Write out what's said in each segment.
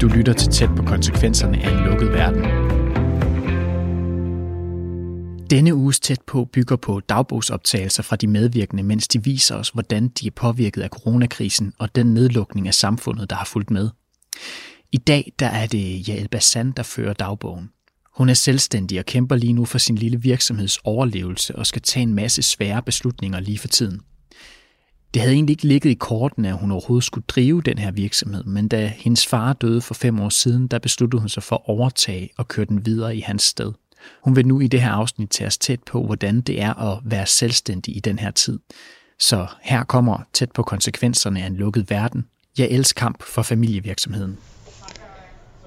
Du lytter til tæt på konsekvenserne af en lukket verden. Denne uges tæt på bygger på dagbogsoptagelser fra de medvirkende, mens de viser os, hvordan de er påvirket af coronakrisen og den nedlukning af samfundet, der har fulgt med. I dag der er det Jael Bassan, der fører dagbogen. Hun er selvstændig og kæmper lige nu for sin lille virksomheds overlevelse og skal tage en masse svære beslutninger lige for tiden. Det havde egentlig ikke ligget i kortene, at hun overhovedet skulle drive den her virksomhed, men da hendes far døde for fem år siden, der besluttede hun sig for at overtage og køre den videre i hans sted. Hun vil nu i det her afsnit tage os tæt på, hvordan det er at være selvstændig i den her tid. Så her kommer tæt på konsekvenserne af en lukket verden. Jeg elsker kamp for familievirksomheden.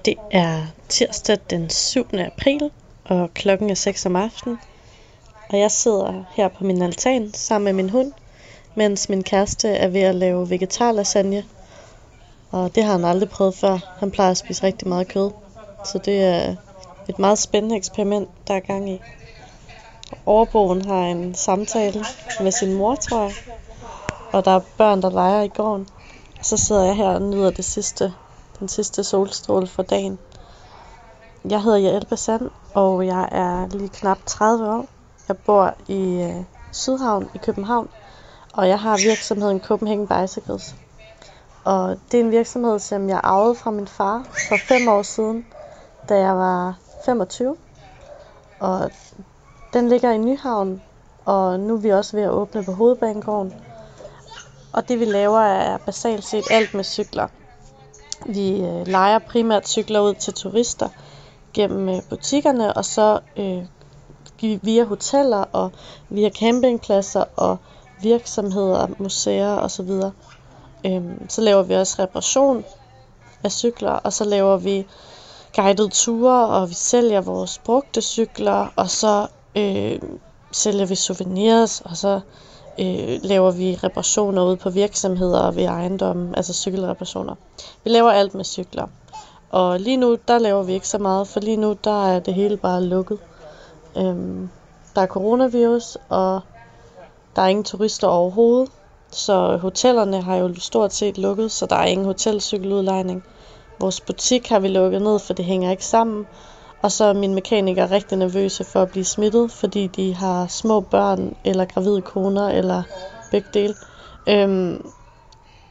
Det er tirsdag den 7. april, og klokken er 6 om aftenen. Og jeg sidder her på min altan sammen med min hund, mens min kæreste er ved at lave vegetarlasagne. Og det har han aldrig prøvet før. Han plejer at spise rigtig meget kød. Så det er et meget spændende eksperiment, der er gang i. Overboen har en samtale med sin mor, tror jeg. Og der er børn, der leger i gården. Og så sidder jeg her og nyder det sidste, den sidste solstråle for dagen. Jeg hedder Jael Sand, og jeg er lige knap 30 år. Jeg bor i øh, Sydhavn i København, og jeg har virksomheden Copenhagen Bicycles. Og det er en virksomhed, som jeg arvede fra min far for fem år siden, da jeg var 25. Og den ligger i Nyhavn, og nu er vi også ved at åbne på Hovedbanegården. Og det vi laver er basalt set alt med cykler. Vi øh, leger primært cykler ud til turister gennem øh, butikkerne, og så øh, via hoteller og via campingpladser og virksomheder, museer osv. Øhm, så laver vi også reparation af cykler, og så laver vi guidede ture, og vi sælger vores brugte cykler, og så øh, sælger vi souvenirs, og så øh, laver vi reparationer ude på virksomheder og ved ejendomme, altså cykelreparationer. Vi laver alt med cykler. Og lige nu, der laver vi ikke så meget, for lige nu, der er det hele bare lukket. Øhm, der er coronavirus, og der er ingen turister overhovedet. Så hotellerne har jo stort set lukket, så der er ingen hotelcykeludlejning. Vores butik har vi lukket ned, for det hænger ikke sammen. Og så er mine mekanikere rigtig nervøse for at blive smittet, fordi de har små børn, eller gravide koner, eller begge dele. Øhm,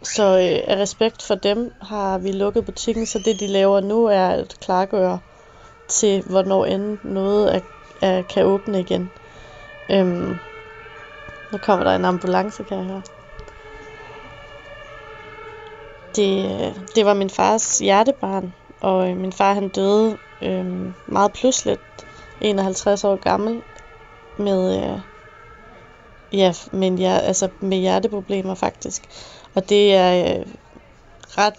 så øh, af respekt for dem har vi lukket butikken, så det de laver nu er at klargøre til, hvornår end noget er, er, kan åbne igen. Øhm, nu kommer der en ambulance, kan jeg høre. Det, det var min fars hjertebarn, og øh, min far han døde øh, meget pludseligt, 51 år gammel, med, øh, ja, men ja, altså med hjerteproblemer faktisk. Og det er øh, ret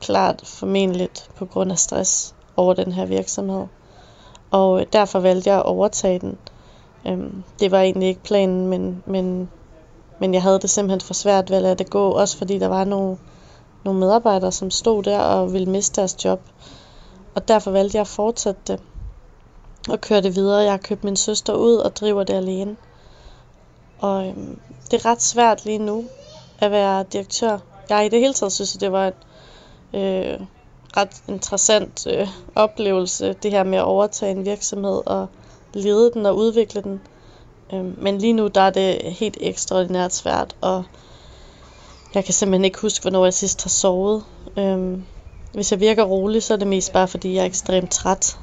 klart formentligt på grund af stress over den her virksomhed. Og øh, derfor valgte jeg at overtage den. Øhm, det var egentlig ikke planen, men, men, men jeg havde det simpelthen for svært ved at lade det gå. Også fordi der var nogle, nogle medarbejdere, som stod der og ville miste deres job. Og derfor valgte jeg at fortsætte det og køre det videre. Jeg har købt min søster ud og driver det alene. Og øhm, det er ret svært lige nu at være direktør. Jeg i det hele taget synes, at det var en øh, ret interessant øh, oplevelse, det her med at overtage en virksomhed og lede den og udvikle den. Øh, men lige nu, der er det helt ekstraordinært svært, og jeg kan simpelthen ikke huske, hvornår jeg sidst har sovet. Øh, hvis jeg virker rolig, så er det mest bare, fordi jeg er ekstremt træt.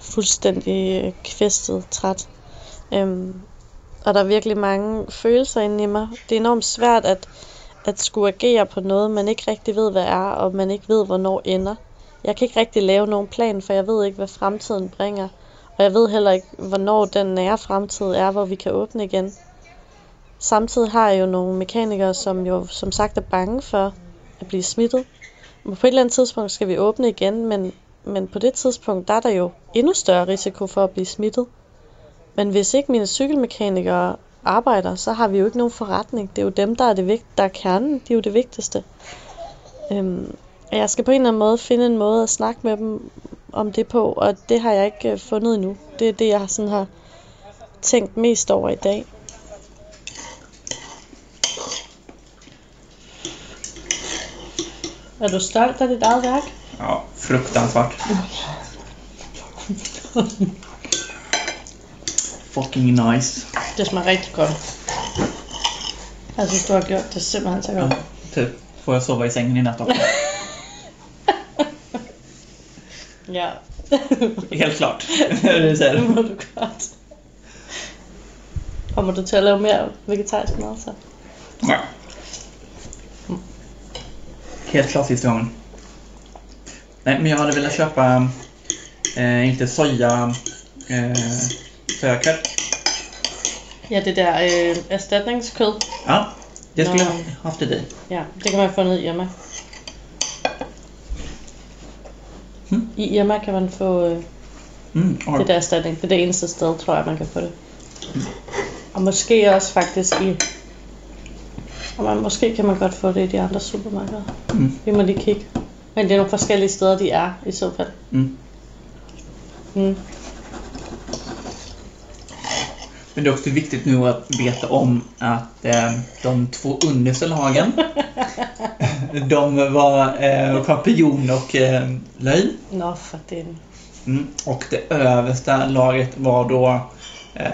Fuldstændig øh, kvæstet træt. Øh, og der er virkelig mange følelser inde i mig. Det er enormt svært at, at skulle agere på noget, man ikke rigtig ved, hvad er, og man ikke ved, hvornår ender. Jeg kan ikke rigtig lave nogen plan, for jeg ved ikke, hvad fremtiden bringer. Og jeg ved heller ikke, hvornår den nære fremtid er, hvor vi kan åbne igen. Samtidig har jeg jo nogle mekanikere, som jo som sagt er bange for at blive smittet. Men på et eller andet tidspunkt skal vi åbne igen, men, men på det tidspunkt, der er der jo endnu større risiko for at blive smittet. Men hvis ikke mine cykelmekanikere arbejder, så har vi jo ikke nogen forretning. Det er jo dem, der er, det vigt, der er kernen. De er jo det vigtigste. Øhm, jeg skal på en eller anden måde finde en måde at snakke med dem om det på, og det har jeg ikke øh, fundet endnu. Det er det, jeg sådan har tænkt mest over i dag. Er du stolt af dit eget værk? Ja, fruktansvärt. Fucking nice. Det smager rigtig godt. Jeg synes, du har gjort det simpelthen så Ja, godt. typ. Får jag sova i sängen i natt också? Ja. Helt klart. det säger det du. må du godt. Kommer du til at lave mere vegetarisk mad så? Ja. Helt klart sista gången. Nej, men jag hade velat köpa, eh, inte soja, eh, sojakött. Ja, det der øh, erstatningskød. Ja, det skulle Nå. jag haft det i. Ja, det kan man få ned i Irma. Hmm? I Irma kan man få øh, Mm, har det der erstatning. Det er det eneste sted, tror jeg, man kan få det. Og måske også faktisk i... Og man, måske kan man godt få det i de andre supermarkeder. Mm. Vi må lige kigge. Men det er nogle forskellige steder, de er i så fald. Mm. Mm. Men det är också viktigt nu att veta om att eh, de två understa lagen, de var eh, champinjon och eh, löj. Den. Mm. Och det översta laget var då eh,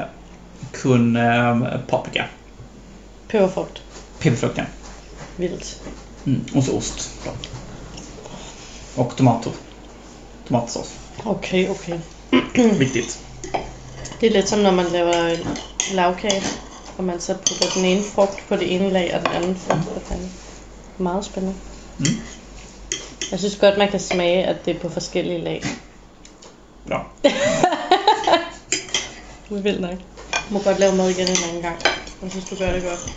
kun eh, paprika, Peberfrugt. pepparfrukten. Vildt. Mm. Och så ost. Då. Och tomater. Tomatsås. Okay, okay. Viktigt. Det er lidt som når man laver en lavkage, og man så putter den ene frugt på det ene lag, og den anden frugt på den anden. Meget spændende. Mm. Jeg synes godt, man kan smage, at det er på forskellige lag. Du er vild nok. Du må godt lave mad igen en anden gang. Jeg synes, du gør det godt.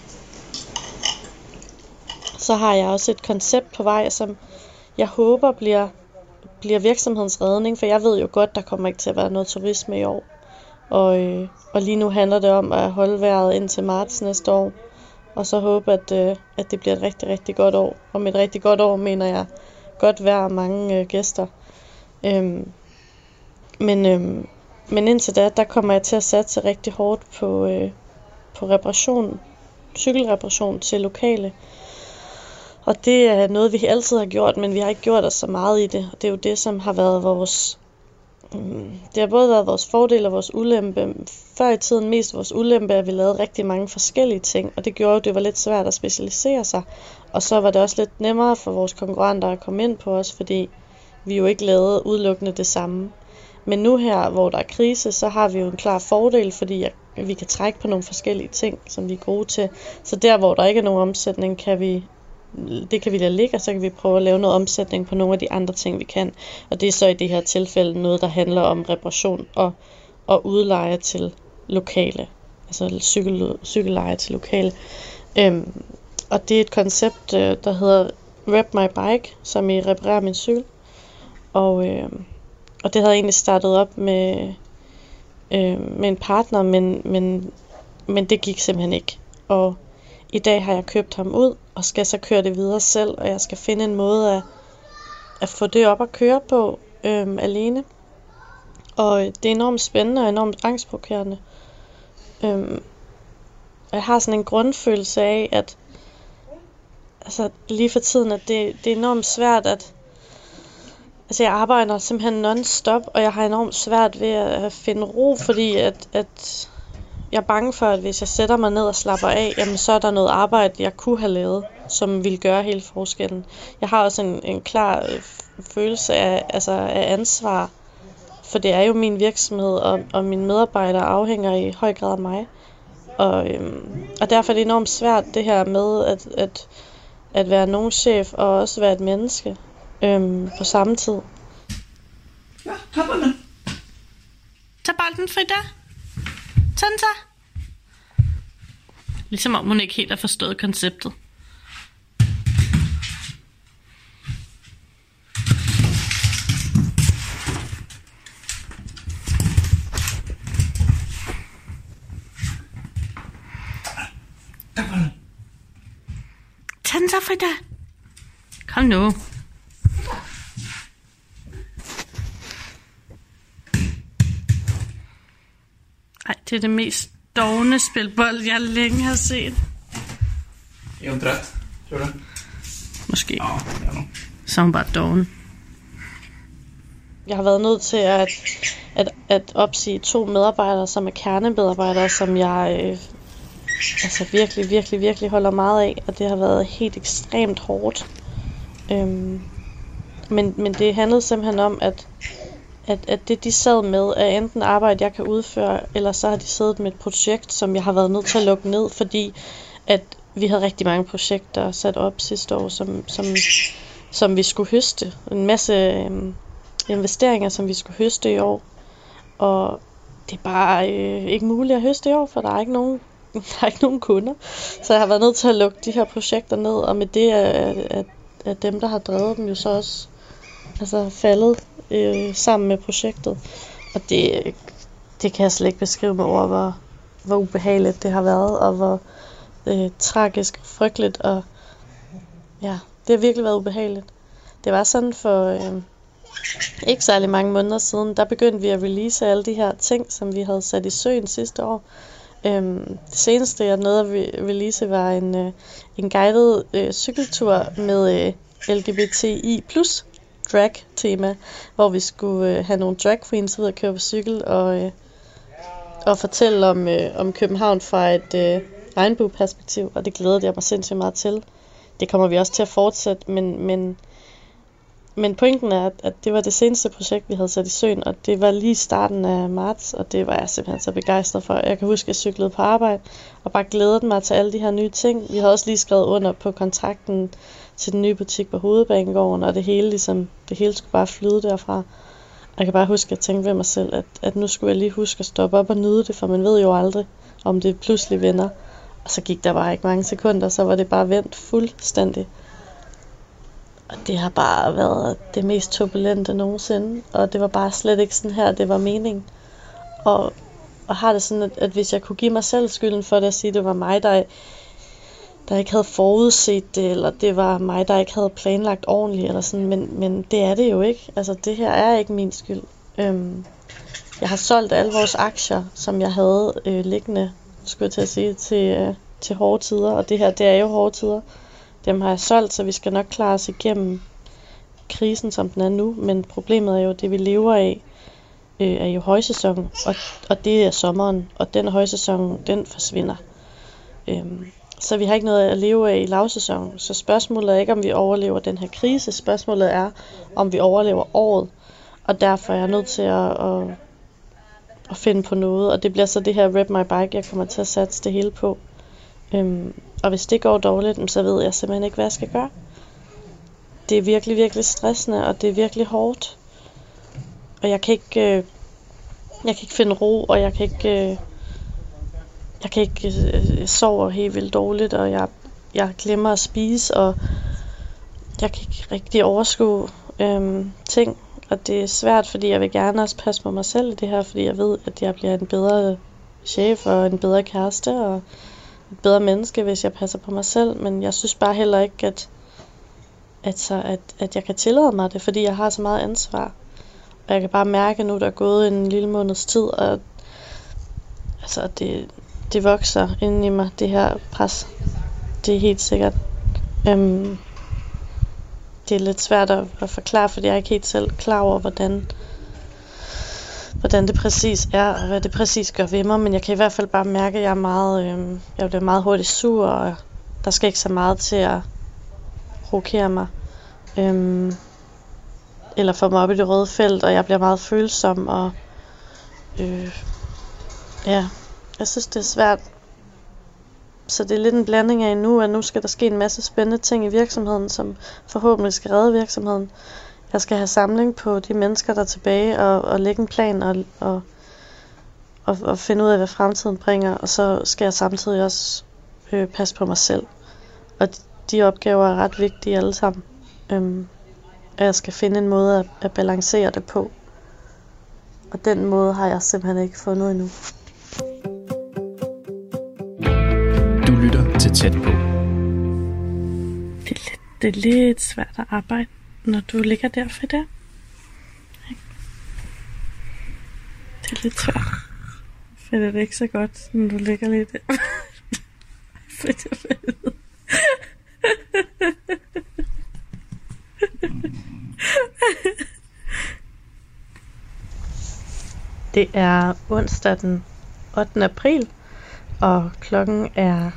Så har jeg også et koncept på vej, som jeg håber bliver, bliver virksomhedens redning, for jeg ved jo godt, der kommer ikke til at være noget turisme i år. Og, øh, og lige nu handler det om at holde vejret indtil marts næste år. Og så håbe, at, øh, at det bliver et rigtig, rigtig godt år. Og med et rigtig godt år mener jeg godt vejr og mange øh, gæster. Øhm, men, øhm, men indtil da, der kommer jeg til at satse rigtig hårdt på, øh, på reparation, cykelreparation til lokale. Og det er noget, vi altid har gjort, men vi har ikke gjort os så meget i det. Og det er jo det, som har været vores... Det har både været vores fordel og vores ulempe. Før i tiden mest vores ulempe, at vi lavede rigtig mange forskellige ting, og det gjorde, at det var lidt svært at specialisere sig. Og så var det også lidt nemmere for vores konkurrenter at komme ind på os, fordi vi jo ikke lavede udelukkende det samme. Men nu her, hvor der er krise, så har vi jo en klar fordel, fordi vi kan trække på nogle forskellige ting, som vi er gode til. Så der, hvor der ikke er nogen omsætning, kan vi det kan vi lade ligge, og så kan vi prøve at lave noget omsætning på nogle af de andre ting, vi kan. Og det er så i det her tilfælde noget, der handler om reparation og, og udleje til lokale. Altså cykel, cykelleje til lokale. Øhm, og det er et koncept, øh, der hedder Rep My Bike, som i reparerer min cykel. Og, øh, og det havde jeg egentlig startet op med, øh, med en partner, men, men, men det gik simpelthen ikke. Og i dag har jeg købt ham ud, og skal så køre det videre selv, og jeg skal finde en måde at, at få det op at køre på øhm, alene. Og øh, det er enormt spændende og enormt angstprovokerende. Øhm, jeg har sådan en grundfølelse af, at altså lige for tiden, at det, det er enormt svært at Altså jeg arbejder simpelthen non-stop, og jeg har enormt svært ved at finde ro, fordi at, at jeg er bange for, at hvis jeg sætter mig ned og slapper af, jamen så er der noget arbejde, jeg kunne have lavet, som ville gøre hele forskellen. Jeg har også en, en klar øh, følelse af, altså af ansvar, for det er jo min virksomhed, og, og mine medarbejdere afhænger i høj grad af mig. Og, øhm, og derfor er det enormt svært det her med at, at, at være nogen chef og også være et menneske øhm, på samme tid. Ja, bollen. Tag bolden, Frida. Tag den så. Ligesom om hun ikke helt har forstået konceptet. Tag den så, Frida. Kom nu. Ej, det er det mest dogne spilbold, jeg længe har set. Är hon trött? Tror du? Måske. Ja, är hon. så er hun bare doven. Jeg har været nødt til at, at, at opsige to medarbejdere, som er kernemedarbejdere, som jeg øh, altså virkelig, virkelig, virkelig holder meget af, og det har været helt ekstremt hårdt. Øhm, men, men det handlede simpelthen om, at, at, at det de sad med er enten arbejde, jeg kan udføre, eller så har de siddet med et projekt, som jeg har været nødt til at lukke ned, fordi at vi havde rigtig mange projekter sat op sidste år, som, som, som vi skulle høste. En masse øhm, investeringer, som vi skulle høste i år. Og det er bare øh, ikke muligt at høste i år, for der er ikke nogen der er ikke nogen kunder. Så jeg har været nødt til at lukke de her projekter ned, og med det er, er, er dem, der har drevet dem, jo så også altså, faldet øh, sammen med projektet. Og det, det kan jeg slet ikke beskrive med ord, hvor, hvor ubehageligt det har været, og hvor øh, tragisk og frygteligt, og ja, det har virkelig været ubehageligt. Det var sådan for øh, ikke særlig mange måneder siden, der begyndte vi at release alle de her ting, som vi havde sat i søen sidste år. Øhm, det seneste, jeg nåede at release, var en, øh, en guided øh, cykeltur med øh, LGBTI plus drag tema, hvor vi skulle øh, have nogle drag queens ud og køre på cykel og, øh, og fortælle om, øh, om København fra et øh, regnbueperspektiv, og det glæder jeg mig sindssygt meget til. Det kommer vi også til at fortsætte, men, men men pointen er, at, det var det seneste projekt, vi havde sat i søen, og det var lige starten af marts, og det var jeg simpelthen så begejstret for. Jeg kan huske, at jeg cyklede på arbejde, og bare glædede mig til alle de her nye ting. Vi havde også lige skrevet under på kontrakten til den nye butik på Hovedbanegården, og det hele, ligesom, det hele skulle bare flyde derfra. Jeg kan bare huske, at jeg tænkte ved mig selv, at, at nu skulle jeg lige huske at stoppe op og nyde det, for man ved jo aldrig, om det pludselig vender. Og så gik der bare ikke mange sekunder, så var det bare vendt fuldstændig. Og det har bare været det mest turbulente nogensinde. Og det var bare slet ikke sådan her, det var meningen. Og, og har det sådan, at, at hvis jeg kunne give mig selv skylden for det, at sige, at det var mig, der, der ikke havde forudset det, eller det var mig, der ikke havde planlagt ordentligt, eller sådan, men, men det er det jo ikke. Altså, det her er ikke min skyld. Øhm, jeg har solgt alle vores aktier, som jeg havde øh, liggende, skulle jeg til at sige, til, øh, til hårde tider, og det her, det er jo hårde tider. Dem har jeg solgt, så vi skal nok klare os igennem krisen, som den er nu. Men problemet er jo, det vi lever af, øh, er jo højsæson, og, og det er sommeren, og den højsæson, den forsvinder. Øhm, så vi har ikke noget at leve af i lavsæson. Så spørgsmålet er ikke, om vi overlever den her krise. Spørgsmålet er, om vi overlever året. Og derfor er jeg nødt til at, at, at finde på noget. Og det bliver så det her Rep My Bike, jeg kommer til at satse det hele på. Øhm, og hvis det går dårligt, så ved jeg simpelthen ikke, hvad jeg skal gøre. Det er virkelig, virkelig stressende, og det er virkelig hårdt. Og jeg kan ikke, øh, jeg kan ikke finde ro, og jeg kan ikke, øh, jeg kan ikke øh, jeg sover helt vildt dårligt, og jeg, jeg glemmer at spise, og jeg kan ikke rigtig overskue øhm, ting. Og det er svært, fordi jeg vil gerne også passe på mig selv i det her, fordi jeg ved, at jeg bliver en bedre chef og en bedre kæreste, og et bedre menneske, hvis jeg passer på mig selv, men jeg synes bare heller ikke, at, at, så, at, at jeg kan tillade mig det, fordi jeg har så meget ansvar. Og jeg kan bare mærke nu, der er gået en lille måneds tid, og altså, det, det vokser inde i mig, det her pres. Det er helt sikkert. Øhm, det er lidt svært at, at forklare, fordi jeg er ikke helt selv klar over, hvordan, hvordan det præcis er, og hvad det præcis gør ved mig, men jeg kan i hvert fald bare mærke, at jeg er meget, øhm, jeg bliver meget hurtigt sur, og der skal ikke så meget til at provokere mig. Øhm, eller få mig op i det røde felt, og jeg bliver meget følsom, og øh, ja, jeg synes det er svært. Så det er lidt en blanding af nu, at nu skal der ske en masse spændende ting i virksomheden, som forhåbentlig skal redde virksomheden jeg skal have samling på de mennesker, der er tilbage, og, og lægge en plan og, og, og, og finde ud af, hvad fremtiden bringer. Og så skal jeg samtidig også øh, passe på mig selv. Og de, de opgaver er ret vigtige alle sammen. Øhm, og jeg skal finde en måde at, at balancere det på. Og den måde har jeg simpelthen ikke fundet endnu. til tæt på. Det er lidt, det er lidt svært at arbejde, når du ligger der, Frida. Det er lidt svært. Frida, det er ikke så godt, når du ligger lige der. Frida, Frida. Det er onsdag den 8. april, og klokken er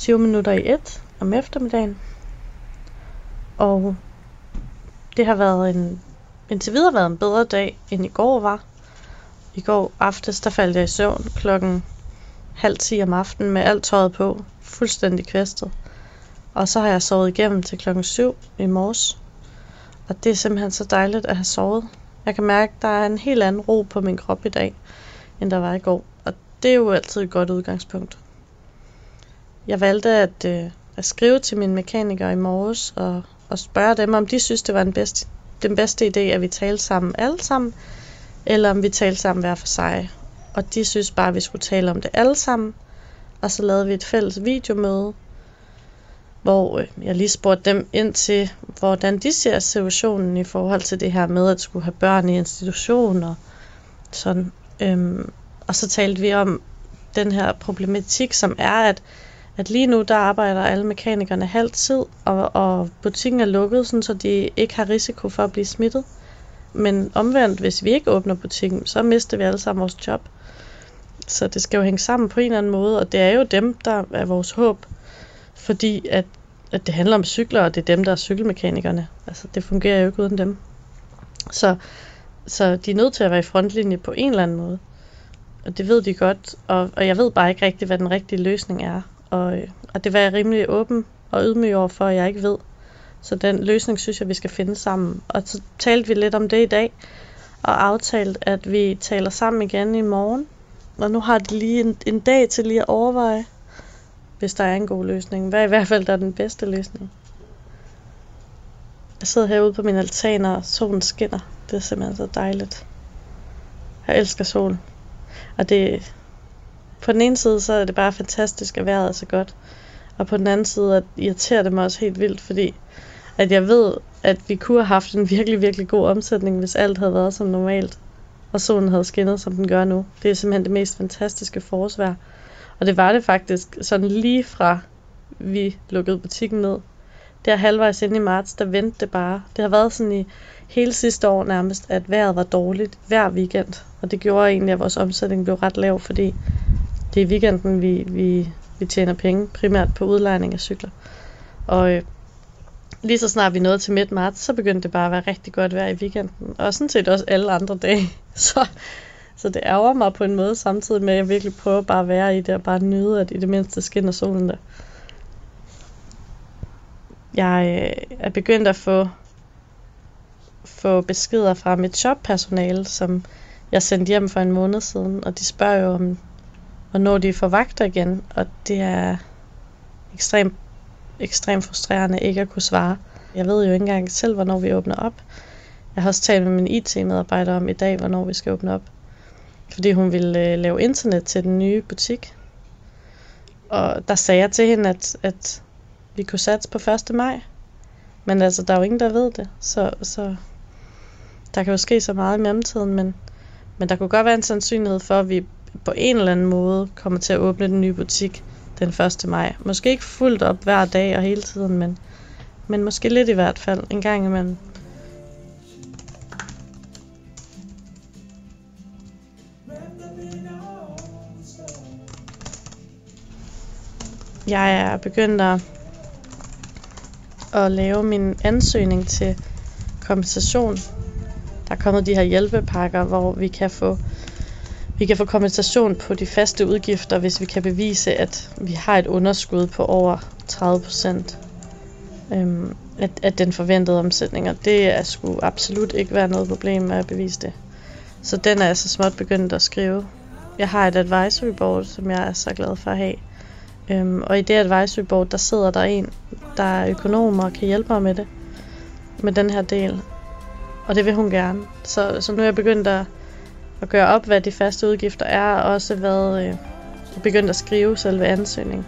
20 minutter i et om eftermiddagen. Og det har været en, indtil videre været en bedre dag, end i går var. I går aftes, der faldt jeg i søvn klokken halv 10 om aftenen med alt tøjet på, fuldstændig kvæstet. Og så har jeg sovet igennem til klokken 7 i morges. Og det er simpelthen så dejligt at have sovet. Jeg kan mærke, at der er en helt anden ro på min krop i dag, end der var i går. Og det er jo altid et godt udgangspunkt. Jeg valgte at, øh, at skrive til mine mekanikere i morges og, og spørge dem, om de synes, det var den bedste, den bedste idé, at vi talte sammen alle sammen, eller om vi talte sammen hver for sig. Og de synes bare, at vi skulle tale om det alle sammen. Og så lavede vi et fælles videomøde, hvor øh, jeg lige spurgte dem ind til, hvordan de ser situationen i forhold til det her med at skulle have børn i institutioner. sådan. Øhm, og så talte vi om den her problematik, som er, at, at lige nu der arbejder alle mekanikerne halv tid, og, og butikken er lukket, sådan, så de ikke har risiko for at blive smittet. Men omvendt, hvis vi ikke åbner butikken, så mister vi alle sammen vores job. Så det skal jo hænge sammen på en eller anden måde, og det er jo dem, der er vores håb fordi at, at det handler om cykler, og det er dem, der er cykelmekanikerne. Altså, det fungerer jo ikke uden dem. Så, så de er nødt til at være i frontlinje på en eller anden måde. Og det ved de godt, og, og jeg ved bare ikke rigtigt, hvad den rigtige løsning er. Og, og det var jeg rimelig åben og ydmyg over for, at jeg ikke ved. Så den løsning synes jeg, vi skal finde sammen. Og så talte vi lidt om det i dag, og aftalte, at vi taler sammen igen i morgen. Og nu har de lige en, en dag til lige at overveje, hvis der er en god løsning. Hvad i hvert fald der er den bedste løsning? Jeg sidder herude på min altan, og solen skinner. Det er simpelthen så dejligt. Jeg elsker sol. Og det, på den ene side, så er det bare fantastisk, at vejret er så godt. Og på den anden side, at irriterer det mig også helt vildt, fordi at jeg ved, at vi kunne have haft en virkelig, virkelig god omsætning, hvis alt havde været som normalt, og solen havde skinnet, som den gør nu. Det er simpelthen det mest fantastiske forårsvejr. Og det var det faktisk sådan lige fra vi lukkede butikken ned. Der halvvejs ind i marts, der vendte det bare. Det har været sådan i hele sidste år nærmest, at vejret var dårligt hver weekend. Og det gjorde egentlig, at vores omsætning blev ret lav, fordi det er i weekenden, vi, vi, vi tjener penge, primært på udlejning af cykler. Og øh, lige så snart vi nåede til midt marts, så begyndte det bare at være rigtig godt vejr i weekenden. Og sådan set også alle andre dage. Så så det ærger mig på en måde, samtidig med, at jeg virkelig prøver bare at være i det, og bare nyde, at i det mindste skinner solen der. Jeg øh, er begyndt at få, få beskeder fra mit shoppersonale, som jeg sendte hjem for en måned siden, og de spørger jo om, hvornår de får vagter igen, og det er ekstremt ekstremt frustrerende ikke at kunne svare. Jeg ved jo ikke engang selv, hvornår vi åbner op. Jeg har også talt med min IT-medarbejder om i dag, hvornår vi skal åbne op fordi hun ville øh, lave internet til den nye butik. Og der sagde jeg til hende, at, at vi kunne satse på 1. maj. Men altså, der er jo ingen, der ved det. Så, så der kan jo ske så meget i mellemtiden, men, men der kunne godt være en sandsynlighed for, at vi på en eller anden måde kommer til at åbne den nye butik den 1. maj. Måske ikke fuldt op hver dag og hele tiden, men, men måske lidt i hvert fald en gang imellem. Jeg er begyndt at, at lave min ansøgning til kompensation. Der er kommet de her hjælpepakker, hvor vi kan få vi kan få kompensation på de faste udgifter, hvis vi kan bevise, at vi har et underskud på over 30 procent øhm, af, af den forventede omsætning. Og det er sgu absolut ikke være noget problem med at bevise det. Så den er jeg så småt begyndt at skrive. Jeg har et advisory board, som jeg er så glad for at have. Øhm, og i det advisory board, der sidder der en, der er økonom og kan hjælpe mig med det. Med den her del. Og det vil hun gerne. Så, så nu er jeg begyndt at, at gøre op, hvad de faste udgifter er, og også hvad øh, jeg begyndt at skrive selve ansøgningen.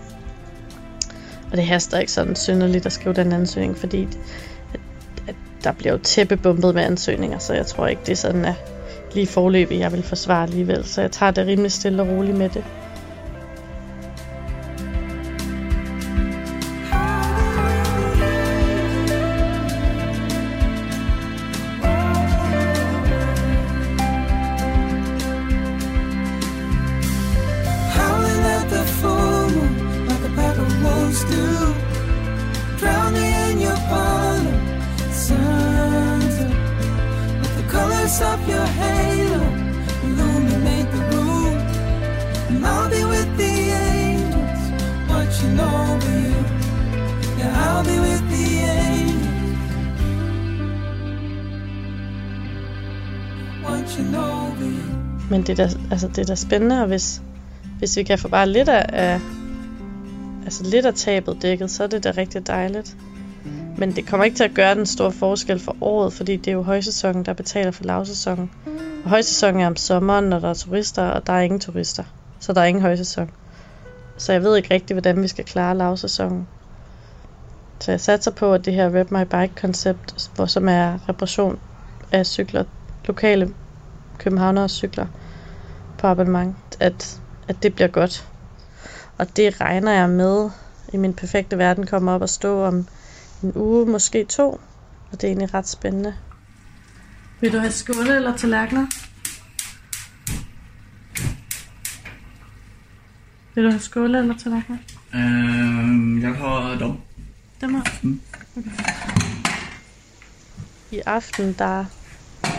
Og det haster ikke sådan synderligt at skrive den ansøgning, fordi at, at der bliver jo tæppebumpet med ansøgninger, så jeg tror ikke, det er sådan, at lige forløbig, jeg vil forsvare alligevel. Så jeg tager det rimelig stille og roligt med det. Altså, det er da spændende, og hvis, hvis vi kan få bare lidt af, af, altså lidt af tabet dækket, så er det da rigtig dejligt. Men det kommer ikke til at gøre den store forskel for året, fordi det er jo højsæsonen, der betaler for lavsæsonen. Og højsæsonen er om sommeren, når der er turister, og der er ingen turister. Så der er ingen højsæson. Så jeg ved ikke rigtig, hvordan vi skal klare lavsæsonen. Så jeg satser på, at det her Rep My Bike-koncept, hvor som er reparation af cykler, lokale københavnere cykler på abonnement, at, at det bliver godt. Og det regner jeg med i min perfekte verden kommer op og stå om en uge, måske to. Og det er egentlig ret spændende. Vil du have skåle eller tallerkener? Vil du have skåle eller tallerkener? Øh, jeg har dem. Dem her. Okay. I aften, der,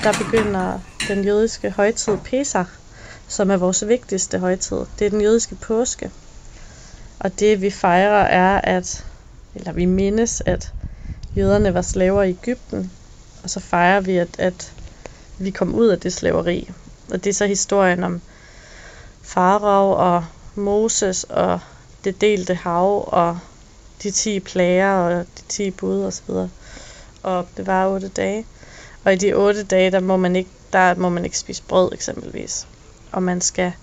der begynder den jødiske højtid Pesach, som er vores vigtigste højtid. Det er den jødiske påske. Og det vi fejrer er, at, eller vi mindes, at jøderne var slaver i Ægypten, og så fejrer vi, at, at vi kom ud af det slaveri. Og det er så historien om Farag og Moses og det delte hav og de 10 plager og de 10 bud og så videre. Og det var 8 dage. Og i de 8 dage, der må man ikke, der må man ikke spise brød eksempelvis. Og man skal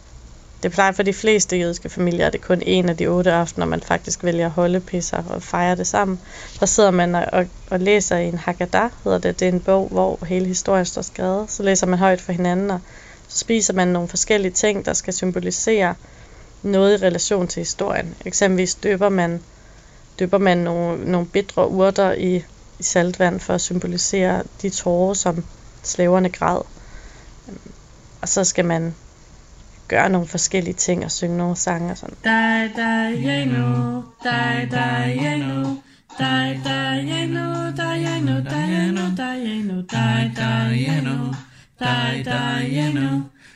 det plejer for de fleste jødiske familier, at det er kun en af de otte aftener, man faktisk vælger at holde pisser og fejre det sammen. Der sidder man og, og, og læser i en Haggadah, hedder det. Det er en bog, hvor hele historien står skrevet. Så læser man højt for hinanden, og så spiser man nogle forskellige ting, der skal symbolisere noget i relation til historien. Eksempelvis døber man, døber man nogle, nogle bitre urter i, i saltvand for at symbolisere de tårer, som slaverne græd. Øhm, og så skal man gøre nogle forskellige ting og synge nogle sange og sådan. Die, die, yeno, die, die, yeno. Die, die, yeno, die, yeno, die, yeno, die, yeno, die, die, yeno. Die, die, yeno.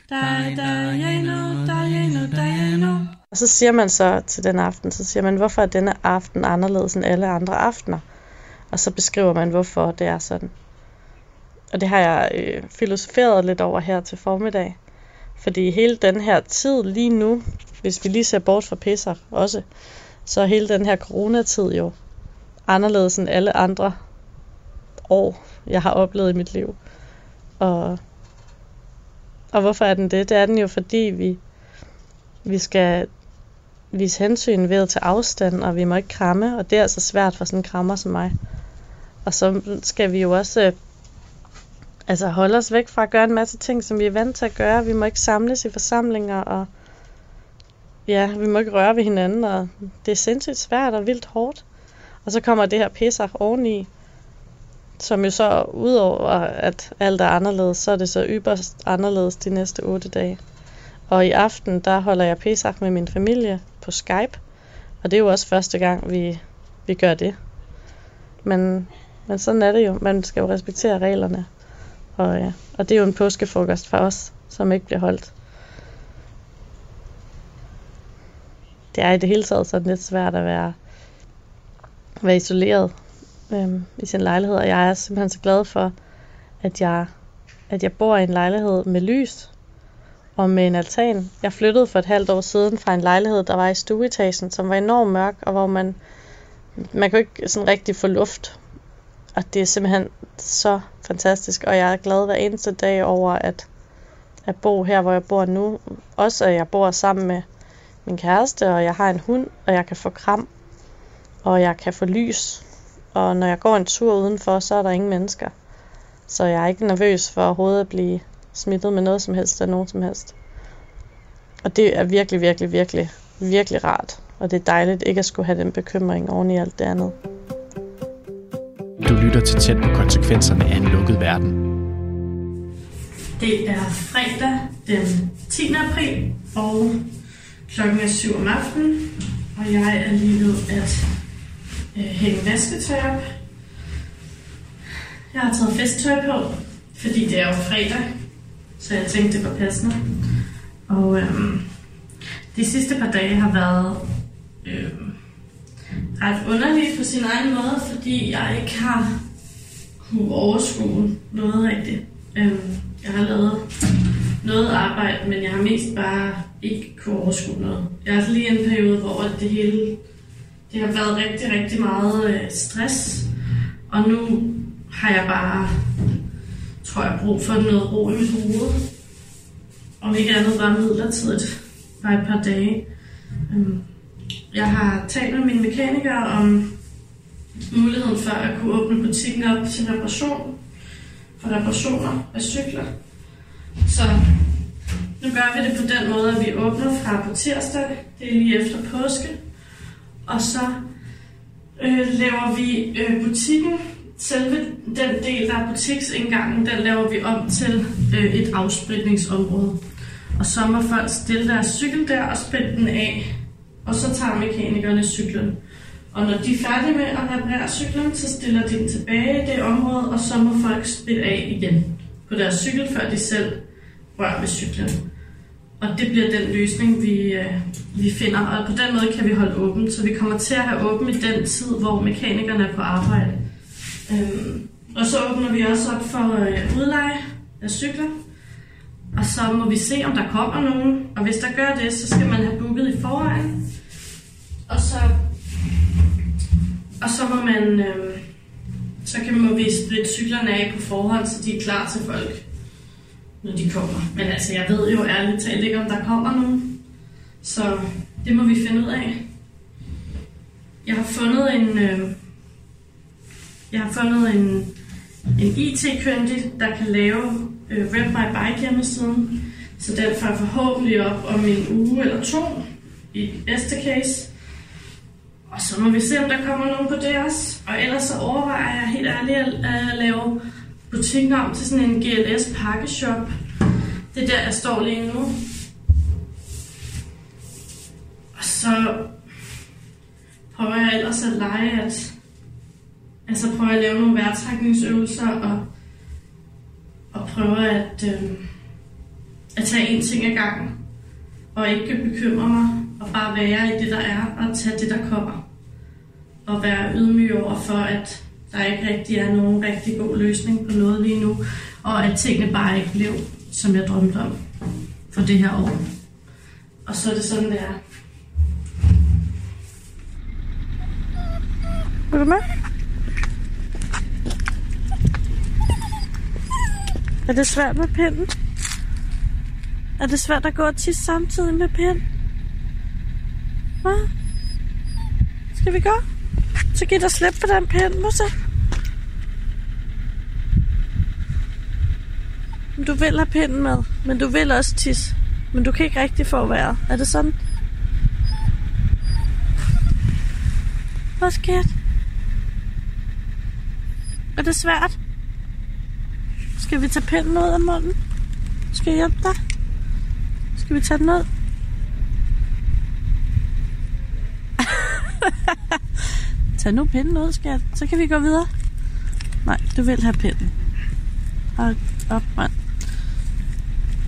Die, die, yeno, die, yeno, die, yeno. Og så siger man så til den aften, så siger man, hvorfor er denne aften anderledes end alle andre aftener? Og så beskriver man, hvorfor det er sådan. Og det har jeg øh, filosoferet lidt over her til formiddag. Fordi hele den her tid lige nu, hvis vi lige ser bort fra pisser også, så er hele den her coronatid jo anderledes end alle andre år, jeg har oplevet i mit liv. Og, og hvorfor er den det? Det er den jo, fordi vi, vi skal vise hensyn ved at tage afstand, og vi må ikke kramme, og det er altså svært for sådan en krammer som mig. Og så skal vi jo også altså holde os væk fra at gøre en masse ting, som vi er vant til at gøre. Vi må ikke samles i forsamlinger, og ja, vi må ikke røre ved hinanden, og det er sindssygt svært og vildt hårdt. Og så kommer det her pisser oveni, som jo så udover at alt er anderledes, så er det så yberst anderledes de næste otte dage. Og i aften, der holder jeg Pesach med min familie på Skype, og det er jo også første gang, vi, vi gør det. Men, men sådan er det jo. Man skal jo respektere reglerne. Og, ja, og det er jo en påskefrokost for os, som ikke bliver holdt. Det er i det hele taget sådan lidt svært at være, være isoleret øhm, i sin lejlighed, og jeg er simpelthen så glad for, at jeg, at jeg bor i en lejlighed med lys og med en altan. Jeg flyttede for et halvt år siden fra en lejlighed, der var i stueetagen, som var enormt mørk, og hvor man, man kunne ikke sådan rigtig få luft. Og det er simpelthen så fantastisk, og jeg er glad hver eneste dag over at, at bo her, hvor jeg bor nu. Også at jeg bor sammen med min kæreste, og jeg har en hund, og jeg kan få kram, og jeg kan få lys. Og når jeg går en tur udenfor, så er der ingen mennesker. Så jeg er ikke nervøs for overhovedet at blive smittet med noget som helst af nogen som helst. Og det er virkelig, virkelig, virkelig, virkelig rart. Og det er dejligt ikke at skulle have den bekymring oven i alt det andet. Du lytter til tæt på konsekvenserne af en lukket verden. Det er fredag den 10. april, og klokken er 7 om aftenen, og jeg er lige ved at øh, hænge vasketøj op. Jeg har taget festtøj på, fordi det er jo fredag, så jeg tænkte, det var passende. Og øhm, de sidste par dage har været øhm, ret underlige på sin egen måde, fordi jeg ikke har kunne overskue noget rigtigt. Øhm, jeg har lavet noget arbejde, men jeg har mest bare ikke kunne overskue noget. Jeg har lige en periode, hvor det hele det har været rigtig, rigtig meget øh, stress, og nu har jeg bare, tror jeg, brug for noget ro i mit hoved. Om ikke andet bare midlertidigt, bare et par dage. Øhm, jeg har talt med min mekaniker om muligheden for at kunne åbne butikken op til reparation, for reparationer af cykler. Så nu gør vi det på den måde, at vi åbner fra på tirsdag, det er lige efter påske, og så øh, laver vi øh, butikken, selve den del, der er butiksindgangen, den laver vi om til øh, et afspritningsområde. Og så må folk stille deres cykel der og spænde den af, og så tager mekanikerne cyklen. Og når de er færdige med at reparere cyklen, så stiller de den tilbage i det område, og så må folk spille af igen på deres cykel, før de selv rører ved cyklen. Og det bliver den løsning, vi, øh, vi finder. Og på den måde kan vi holde åbent. Så vi kommer til at have åbent i den tid, hvor mekanikerne er på arbejde. Øhm, og så åbner vi også op for øh, udleje af cykler. Og så må vi se, om der kommer nogen. Og hvis der gør det, så skal man have booket i forvejen. Og så, og så må man... Øh, så kan man vise lidt cyklerne af på forhånd, så de er klar til folk når de kommer. Men altså, jeg ved jo ærligt talt ikke, om der kommer nogen. Så det må vi finde ud af. Jeg har fundet en... Øh, jeg har fundet en, en IT-kyndig, der kan lave øh, Rep My Bike hjemmesiden. Så den får forhåbentlig op om en uge eller to i bedste case. Og så må vi se, om der kommer nogen på det også. Og ellers så overvejer jeg helt ærligt at, lave butikken om til sådan en GLS pakkeshop. Det er der, jeg står lige nu. Og så prøver jeg ellers at lege, at altså prøver jeg at lave nogle vejrtrækningsøvelser og, og prøver at, øh, at tage en ting ad gangen. Og ikke bekymre mig og bare være i det, der er, og tage det, der kommer. Og være ydmyg over for, at der ikke rigtig er nogen rigtig god løsning på noget lige nu, og at tingene bare ikke blev, som jeg drømte om for det her år. Og så er det sådan, det er. Er du med? Er det svært med pinden? Er det svært at gå og tisse samtidig med pind? Hvad? Skal vi gå? Så giv dig slip på den pind, Musa. Du vil have pinden med, men du vil også tisse. Men du kan ikke rigtig få vejret. Er det sådan? Hvad sket? Er det svært? Skal vi tage pinden ud af munden? Skal jeg hjælpe dig? Skal vi tage den ud? Tag nu pinden ud, skat. Så kan vi gå videre. Nej, du vil have pinden. Og op, mand.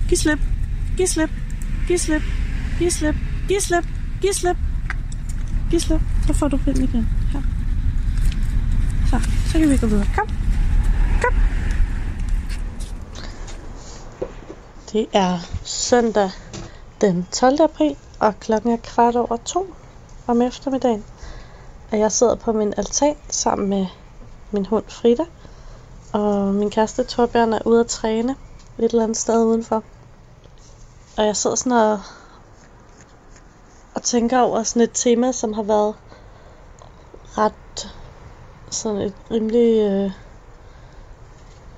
Giv slip. Giv slip. Giv slip. Giv slip. Giv slip. Giv slip. Giv slip. Så får du pinden igen. Her. Så, så kan vi gå videre. Kom. Kom. Det er søndag den 12. april, og klokken er kvart over to om eftermiddagen. Og jeg sidder på min altan sammen med min hund Frida. Og min kæreste Torbjørn er ude at træne et eller andet sted udenfor. Og jeg sidder sådan og, og tænker over sådan et tema, som har været ret sådan et rimelig, øh,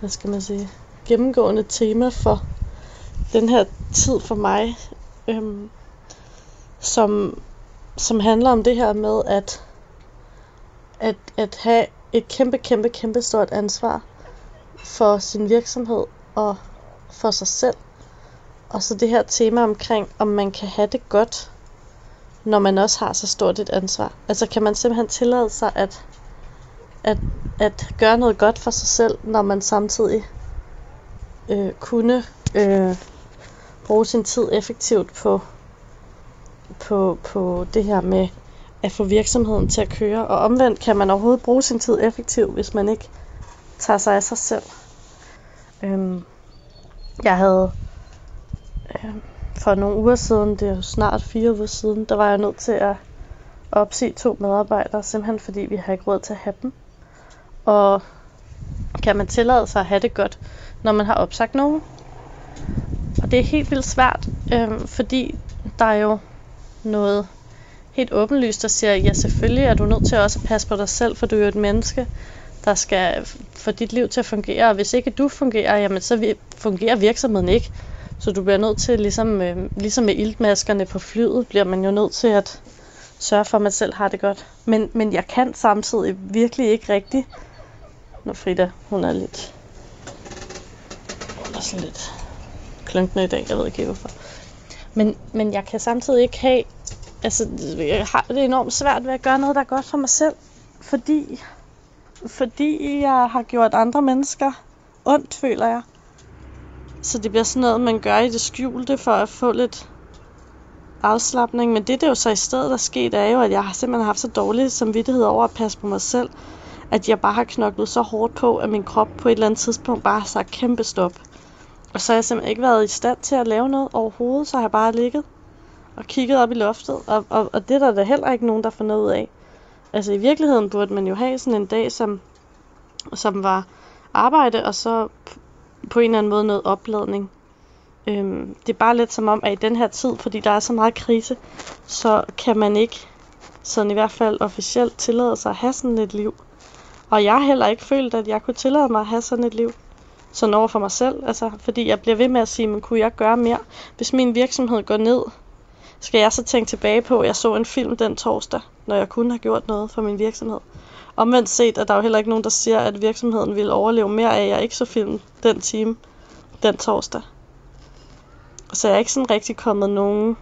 hvad skal man sige, gennemgående tema for den her tid for mig, øhm, som, som handler om det her med at, at, at have et kæmpe, kæmpe, kæmpe stort ansvar for sin virksomhed og for sig selv. Og så det her tema omkring, om man kan have det godt, når man også har så stort et ansvar. Altså kan man simpelthen tillade sig at, at, at gøre noget godt for sig selv, når man samtidig øh, kunne øh, bruge sin tid effektivt på, på, på det her med at få virksomheden til at køre. Og omvendt kan man overhovedet bruge sin tid effektivt, hvis man ikke tager sig af sig selv. Øhm, jeg havde øhm, for nogle uger siden, det er jo snart fire uger siden, der var jeg nødt til at opsige to medarbejdere, simpelthen fordi vi har ikke råd til at have dem. Og kan man tillade sig at have det godt, når man har opsagt nogen? Og det er helt vildt svært, øhm, fordi der er jo noget helt åbenlyst, og siger, ja selvfølgelig er du nødt til også at passe på dig selv, for du er jo et menneske, der skal få dit liv til at fungere. Og hvis ikke du fungerer, jamen så vi- fungerer virksomheden ikke. Så du bliver nødt til, ligesom, øh, ligesom med iltmaskerne på flyet, bliver man jo nødt til at sørge for, at man selv har det godt. Men, men jeg kan samtidig virkelig ikke rigtigt. Når Frida, hun er lidt... Hun er sådan lidt klunkende i dag, jeg ved ikke hvorfor. Men, men jeg kan samtidig ikke have... Altså, jeg har det enormt svært ved at gøre noget, der er godt for mig selv. Fordi, fordi jeg har gjort andre mennesker ondt, føler jeg. Så det bliver sådan noget, man gør i det skjulte for at få lidt afslappning. Men det, der jo så i stedet er sket, er jo, at jeg har simpelthen haft så dårlig samvittighed over at passe på mig selv, at jeg bare har knoklet så hårdt på, at min krop på et eller andet tidspunkt bare har sagt kæmpe stop. Og så har jeg simpelthen ikke været i stand til at lave noget overhovedet, så har jeg bare ligget og kiggede op i loftet, og, og, og det er der da heller ikke nogen, der får noget ud af. Altså i virkeligheden burde man jo have sådan en dag, som, som var arbejde, og så på en eller anden måde noget opladning. Øhm, det er bare lidt som om, at i den her tid, fordi der er så meget krise, så kan man ikke, sådan i hvert fald officielt, tillade sig at have sådan et liv. Og jeg har heller ikke følt, at jeg kunne tillade mig at have sådan et liv. Sådan over for mig selv, altså, fordi jeg bliver ved med at sige, men kunne jeg gøre mere? Hvis min virksomhed går ned, skal jeg så tænke tilbage på, at jeg så en film den torsdag, når jeg kunne have gjort noget for min virksomhed. Omvendt set, er der jo heller ikke nogen, der siger, at virksomheden ville overleve mere af, at jeg ikke så film den time, den torsdag. Så jeg er ikke sådan rigtig kommet nogen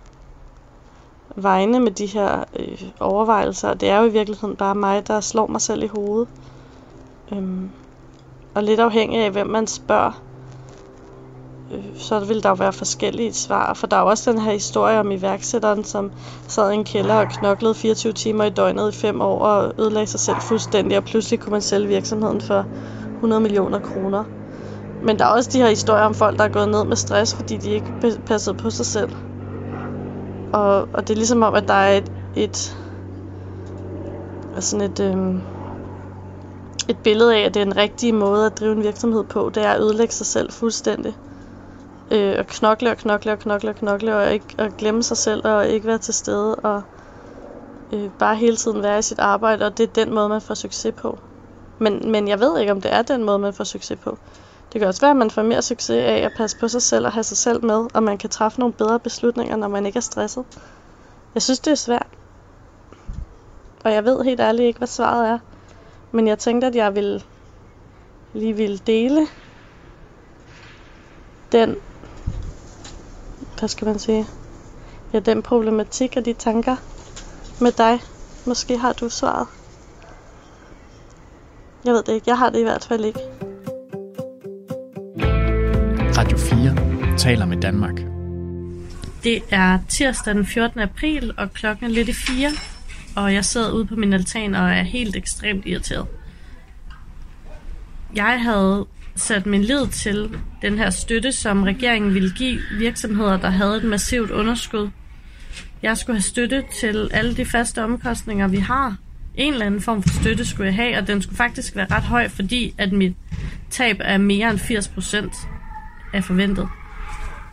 vegne med de her øh, overvejelser. Det er jo i virkeligheden bare mig, der slår mig selv i hovedet. Øhm, og lidt afhængig af, hvem man spørger, så vil der jo være forskellige svar. For der er jo også den her historie om iværksætteren, som sad i en kælder og knoklede 24 timer i døgnet i fem år og ødelagde sig selv fuldstændig, og pludselig kunne man sælge virksomheden for 100 millioner kroner. Men der er også de her historier om folk, der er gået ned med stress, fordi de ikke passede på sig selv. Og, og det er ligesom om, at der er et, et altså sådan et, øhm, et billede af, at det er en rigtig måde at drive en virksomhed på. Det er at ødelægge sig selv fuldstændig. Øh, at knokle og knokle og knokle og knokle, og, ikke, og glemme sig selv og ikke være til stede. Og øh, bare hele tiden være i sit arbejde, og det er den måde, man får succes på. Men, men jeg ved ikke, om det er den måde, man får succes på. Det kan også være, at man får mere succes af at passe på sig selv og have sig selv med, og man kan træffe nogle bedre beslutninger, når man ikke er stresset. Jeg synes, det er svært. Og jeg ved helt ærligt ikke, hvad svaret er. Men jeg tænkte, at jeg ville lige ville dele den, hvad skal man sige, ja, den problematik og de tanker med dig. Måske har du svaret. Jeg ved det ikke. Jeg har det i hvert fald ikke. Radio 4 taler med Danmark. Det er tirsdag den 14. april, og klokken er lidt i fire, og jeg sidder ude på min altan og er helt ekstremt irriteret. Jeg havde sat min lid til den her støtte, som regeringen ville give virksomheder, der havde et massivt underskud. Jeg skulle have støtte til alle de faste omkostninger, vi har. En eller anden form for støtte skulle jeg have, og den skulle faktisk være ret høj, fordi at mit tab er mere end 80 procent af forventet.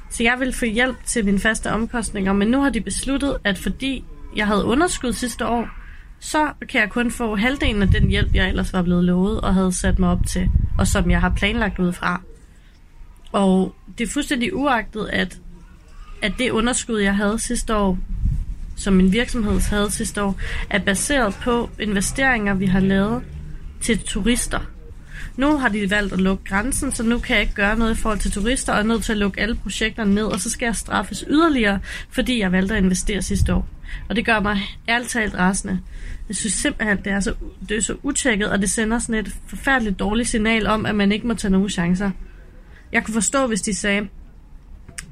Så jeg ville få hjælp til mine faste omkostninger, men nu har de besluttet, at fordi jeg havde underskud sidste år, så kan jeg kun få halvdelen af den hjælp, jeg ellers var blevet lovet og havde sat mig op til, og som jeg har planlagt ud fra. Og det er fuldstændig uagtet, at, at det underskud, jeg havde sidste år, som min virksomhed havde sidste år, er baseret på investeringer, vi har lavet til turister. Nu har de valgt at lukke grænsen, så nu kan jeg ikke gøre noget i forhold til turister, og er nødt til at lukke alle projekterne ned, og så skal jeg straffes yderligere, fordi jeg valgte at investere sidste år. Og det gør mig ærligt talt rasende. Jeg synes simpelthen, det er så, det er så utjekket, og det sender sådan et forfærdeligt dårligt signal om, at man ikke må tage nogen chancer. Jeg kunne forstå, hvis de sagde,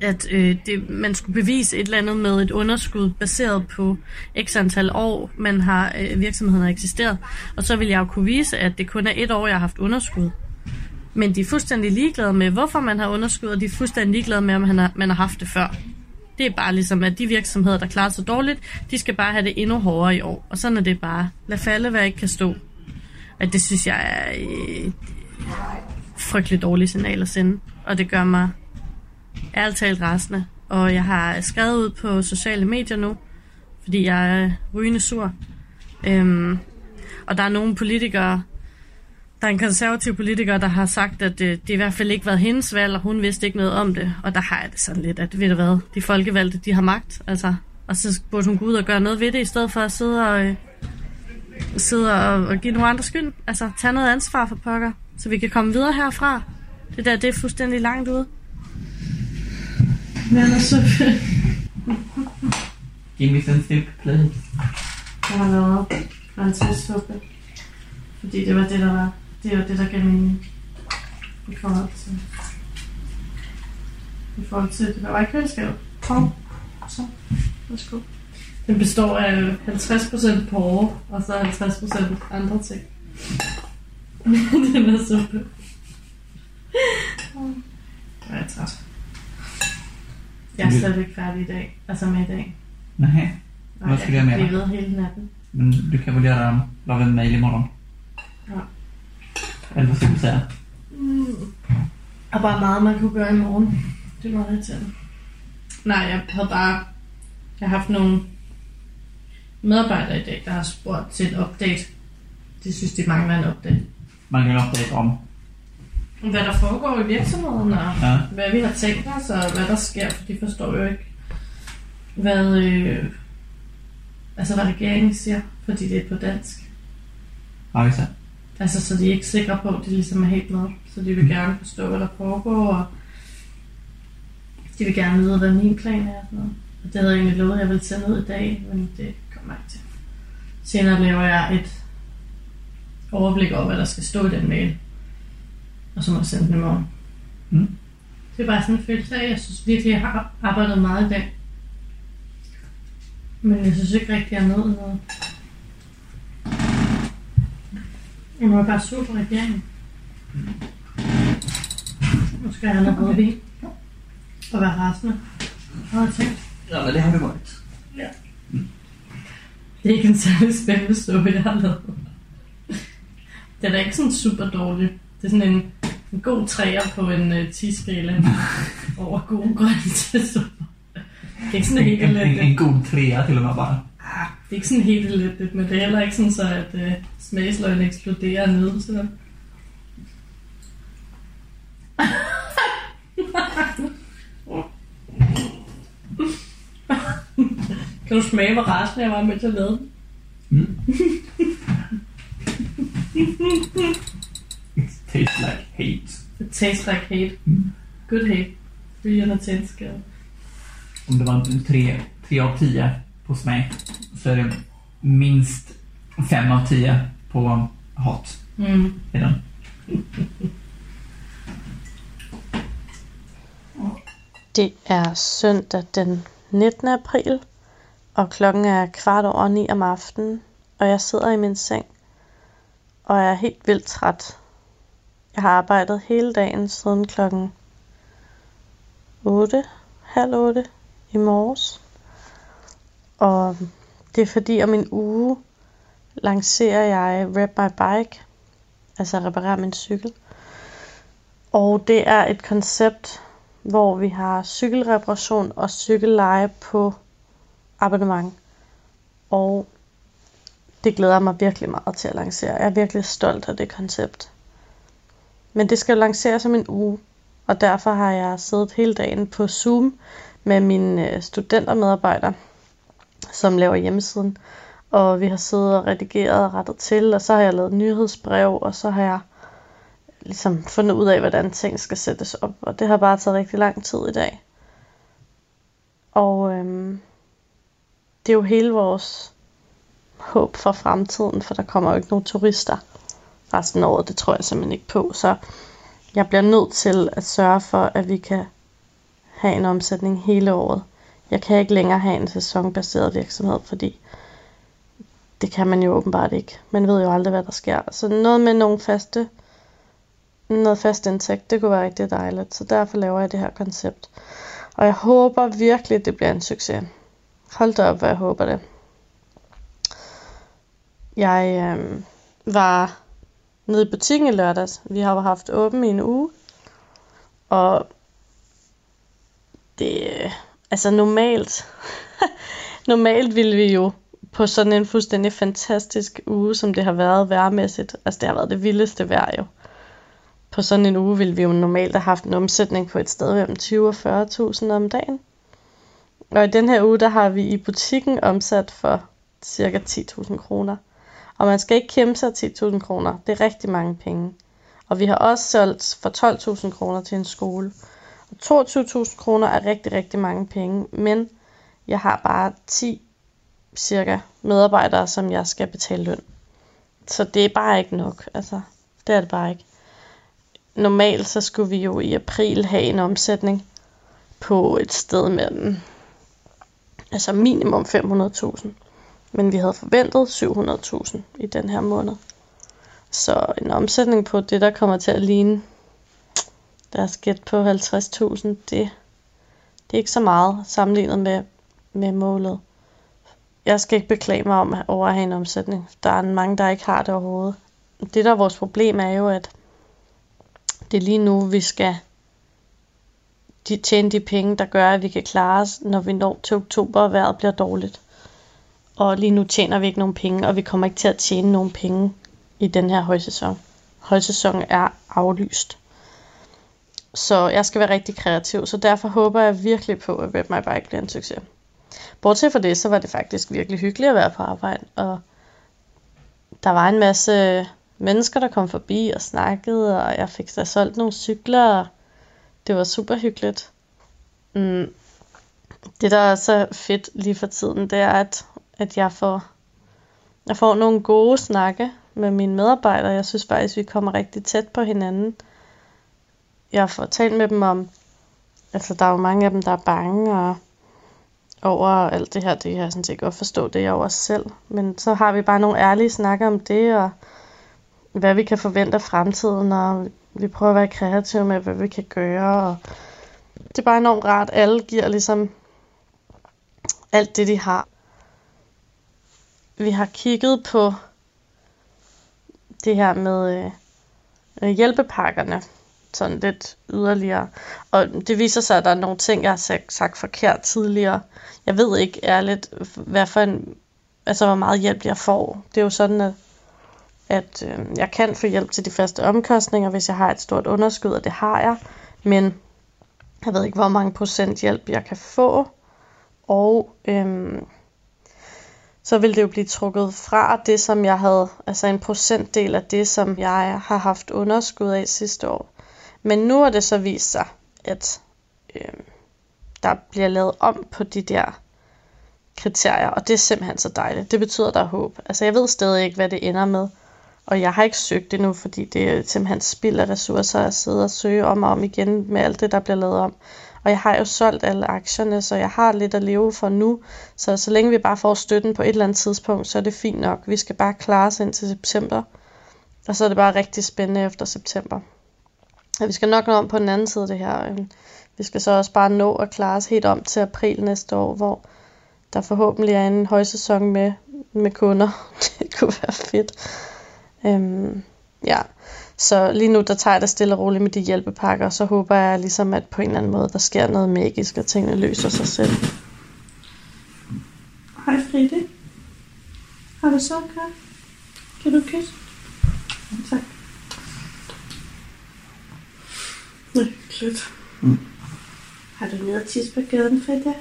at øh, det, man skulle bevise et eller andet med et underskud baseret på x antal år, man har øh, virksomheden har eksisteret. Og så vil jeg jo kunne vise, at det kun er et år, jeg har haft underskud. Men de er fuldstændig ligeglade med, hvorfor man har underskud, og de er fuldstændig ligeglade med, om man har, man har haft det før. Det er bare ligesom, at de virksomheder, der klarer sig dårligt, de skal bare have det endnu hårdere i år. Og sådan er det bare. Lad falde, hvad ikke kan stå. At det synes jeg er et frygteligt dårligt signal at sende. Og det gør mig ærligt talt rasende. Og jeg har skrevet ud på sociale medier nu, fordi jeg er rygende sur. Øhm, og der er nogle politikere, der er en konservativ politiker, der har sagt, at det, det i hvert fald ikke været hendes valg, og hun vidste ikke noget om det. Og der har jeg det sådan lidt, at ved du hvad, de folkevalgte, de har magt, altså. Og så burde hun gå ud og gøre noget ved det, i stedet for at sidde og, øh, sidde og, og give nogle andre skyld. Altså, tage noget ansvar for pokker, så vi kan komme videre herfra. Det der, det er fuldstændig langt ude. Men altså, Give me some soup, please. jeg har lavet grøntsagssuppe. Fordi det var det, der var. Det var det, der gav mening. I forhold til... I forhold til, det var i køleskabet. Kom. Så. Værsgo. Den består af 50% porre, og så 50% andre ting. den er suppe. Jeg er træt. Jeg er slet ikke færdig i dag. Altså med i dag. Nej, Hvad skal du göra med blive ved hele natten. men du kan väl göra lave en mail imorgon? Ja. Eller vad ska du säga? Og bare meget, man kunne gøre i morgen. Det var lidt til. Nej, jeg havde bare... Jeg har haft nogle medarbejdere i dag, der har spurgt til et update. De synes, de mangler en update. Man kan update om. Hvad der foregår i virksomheden, og Ja. hvad vi har tænkt os, og hvad der sker, for de forstår jo ikke, hvad, øh, altså hvad regeringen siger, fordi det er på dansk. Just det. Altså, så de er ikke sikre på, at de ligesom er helt med. Så de vil gerne forstå, hvad der foregår, og de vil gerne vide, hvad min plan er. Og sådan noget. Og det havde jeg egentlig lovet, at jeg ville sende ud i dag, men det kommer ikke til. Senere laver jeg et overblik over, hvad der skal stå i den mail. Og jeg sende den i morgen. Mm. Det er bare sådan en følelse af, at jeg synes virkelig, jeg har arbejdet meget i dag. Men jeg synes ikke rigtig, jeg er nået noget. Jeg må bare sur på regeringen. Nu skal jeg have noget rødvin. Og være rasende. Hvad har jeg tænkt? Ja, men det har du varit. Det er ikke en særlig spændende suppe, jeg har lavet. Den er ikke sådan super dårlig. Det er sådan en, en god træer på en uh, 10-skala over gode grønne Det er ikke sådan helt En, en, en god trea till och med bara. Det er ikke sådan helt elendigt, men det er heller ikke sådan så, at uh, smagsløgene eksploderer nede. Så. kan du smage, hvor rasende jeg var med til at lave den? Mm. Tastes like hate. It tastes like hate. Mm. Good hate. Byarna tänska. Om det var en tre, tre av tio på smak så är det minst fem av tio på hat Mm. i den. Det er søndag den 19. april, og klokken er kvart over ni om aftenen, og jeg sidder i min seng, og jeg er helt vildt træt. Jeg har arbejdet hele dagen siden klokken 8, halv 8 i morges. Og det er fordi om en uge lancerer jeg Rep My Bike, altså reparer min cykel. Og det er et koncept, hvor vi har cykelreparation og cykelleje på abonnement. Og det glæder jeg mig virkelig meget til at lancere. Jeg er virkelig stolt af det koncept. Men det skal lanceres om en uge, og derfor har jeg siddet hele dagen på Zoom med mine studentermedarbejder, studentermedarbejdere, som laver hjemmesiden. Og vi har siddet og redigeret og rettet til, og så har jeg lavet nyhedsbrev, og så har jeg ligesom fundet ud af, hvordan ting skal sættes op. Og det har bare taget rigtig lang tid i dag. Og øhm, det er jo hele vores håb for fremtiden, for der kommer jo ikke nogen turister resten af året. Det tror jeg simpelthen ikke på. Så jeg bliver nødt til at sørge for, at vi kan have en omsætning hele året. Jeg kan ikke længere have en sæsonbaseret virksomhed, fordi det kan man jo åbenbart ikke. Man ved jo aldrig, hvad der sker. Så noget med nogle faste, noget fast indtægt, det kunne være rigtig dejligt. Så derfor laver jeg det her koncept. Og jeg håber virkelig, det bliver en succes. Hold da op, hvad jeg håber det. Jeg øh, var nede i butikken i lørdags. Vi har jo haft åben i en uge. Og det, altså normalt, normalt ville vi jo på sådan en fuldstændig fantastisk uge, som det har været værmæssigt. Altså det har været det vildeste vejr jo. På sådan en uge ville vi jo normalt have haft en omsætning på et sted mellem 20 og 40.000 om dagen. Og i den her uge, der har vi i butikken omsat for cirka 10.000 kroner. Og man skal ikke kæmpe sig 10.000 kroner. Det er rigtig mange penge. Og vi har også solgt for 12.000 kroner til en skole. Og 22.000 kroner er rigtig, rigtig mange penge. Men jeg har bare 10 cirka medarbejdere, som jeg skal betale løn. Så det er bare ikke nok. Altså, det er det bare ikke. Normalt så skulle vi jo i april have en omsætning på et sted mellem altså minimum 500.000. Men vi havde forventet 700.000 i den her måned. Så en omsætning på det, der kommer til at ligne deres gæt på 50.000, det, det er ikke så meget sammenlignet med, med målet. Jeg skal ikke beklage mig om over at have en omsætning. Der er mange, der ikke har det overhovedet. Det, der er vores problem, er jo, at det er lige nu, vi skal de tjene de penge, der gør, at vi kan klare os, når vi når til oktober, og vejret bliver dårligt. Og lige nu tjener vi ikke nogen penge, og vi kommer ikke til at tjene nogen penge i den her højsæson. Højsæsonen er aflyst. Så jeg skal være rigtig kreativ, så derfor håber jeg virkelig på, at Web My Bike bliver en succes. Bortset fra det, så var det faktisk virkelig hyggeligt at være på arbejde, og der var en masse mennesker, der kom forbi og snakkede, og jeg fik da solgt nogle cykler, og det var super hyggeligt. Mm. Det, der er så fedt lige for tiden, det er, at, at jeg får, jeg får nogle gode snakke med mine medarbejdere. Jeg synes faktisk, vi kommer rigtig tæt på hinanden. Jeg får talt med dem om, altså der er jo mange af dem, der er bange og over alt det her. Det kan jeg sådan set godt forstå, det er jeg også selv. Men så har vi bare nogle ærlige snakker om det, og hvad vi kan forvente af fremtiden, og vi prøver at være kreative med, hvad vi kan gøre. Og det er bare enormt rart. Alle giver ligesom alt det, de har. Vi har kigget på det her med øh, øh, hjælpepakkerne sådan lidt yderligere. Og det viser sig, at der er nogle ting, jeg har sagt, sagt forkert tidligere. Jeg ved ikke ærligt, hvad for en, altså hvor meget hjælp jeg får. Det er jo sådan, at at øh, jeg kan få hjælp til de faste omkostninger, hvis jeg har et stort underskud, og det har jeg. Men jeg ved ikke, hvor mange procent hjælp jeg kan få. Og øh, så ville det jo blive trukket fra det, som jeg havde, altså en procentdel af det, som jeg har haft underskud af sidste år. Men nu har det så vist sig, at øh, der bliver lavet om på de der kriterier, og det er simpelthen så dejligt. Det betyder, at der er håb. Altså jeg ved stadig ikke, hvad det ender med. Og jeg har ikke søgt det nu, fordi det er simpelthen spild af ressourcer at sidde og søge om og om igen med alt det, der bliver lavet om. Og jeg har jo solgt alle aktierne, så jeg har lidt at leve for nu. Så så længe vi bare får støtten på et eller andet tidspunkt, så er det fint nok. Vi skal bare klare os ind til september. Og så er det bare rigtig spændende efter september. Og vi skal nok nå om på den anden side af det her. Øhm, vi skal så også bare nå at klare os helt om til april næste år, hvor der forhåbentlig er en højsæson med, med kunder. det kunne være fedt. Øhm, ja, så lige nu der tager jeg det stille og roligt med de hjælpepakker, og så håber jeg ligesom, at på en eller anden måde, der sker noget magisk, og tingene løser sig selv. Hej Fride. Har du så kaffe? Kan du kysse? Tak. Nå, hyggeligt. Mm. Har du noget tisse på gaden, Frida?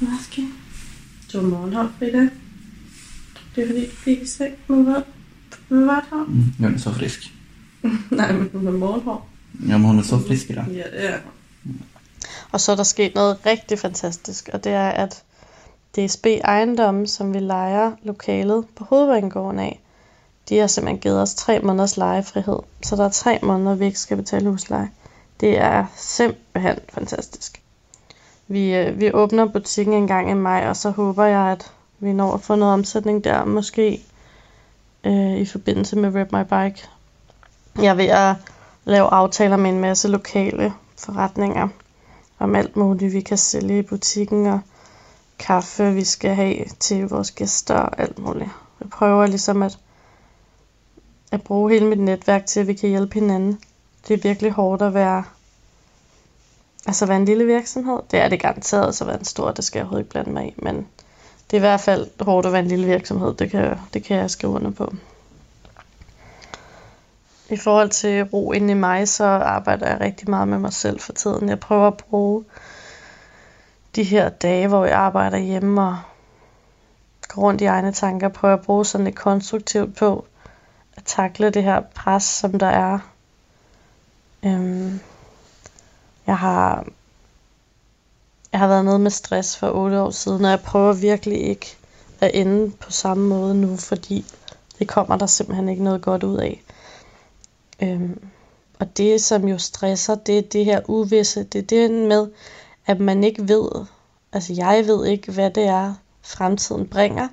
Måske. Morgenhår, Frida. Det er fordi, du gik i seng med hvad? Med vart hår? Mm, hon är så frisk. Nej, men med morgenhår. Ja, men hon är så frisk idag. Ja, det er. Og så er der sket noget rigtig fantastisk, og det er, at DSB Ejendom, som vi leger lokalet på Hovedbanegården af, de har simpelthen givet os tre måneders lejefrihed. Så der er tre måneder, vi ikke skal betale husleje. Det er simpelthen fantastisk. Vi, øh, vi åbner butikken en gang i maj, og så håber jeg, at vi når at få noget omsætning der. Måske øh, i forbindelse med Rap My Bike. Jeg er ved at lave aftaler med en masse lokale forretninger om alt muligt, vi kan sælge i butikken, og kaffe, vi skal have til vores gæster og alt muligt. Jeg prøver ligesom at, at bruge hele mit netværk til, at vi kan hjælpe hinanden. Det er virkelig hårdt at være, altså være en lille virksomhed. Det er det garanteret, så være en stor, det skal jeg overhovedet ikke blande mig i, men det er i hvert fald hårdt at være en lille virksomhed, det kan, det kan jeg skrive under på. I forhold til ro inde i mig, så arbejder jeg rigtig meget med mig selv for tiden. Jeg prøver at bruge de her dage, hvor jeg arbejder hjemme og går rundt i egne tanker, prøver at bruge sådan lidt konstruktivt på at takle det her pres, som der er. Øhm, jeg har jeg har været nede med stress for 8 år siden, og jeg prøver virkelig ikke at ende på samme måde nu, fordi det kommer der simpelthen ikke noget godt ud af. Øhm, og det, som jo stresser, det er det her uvisse. Det er det med, at man ikke ved, altså jeg ved ikke, hvad det er, fremtiden bringer,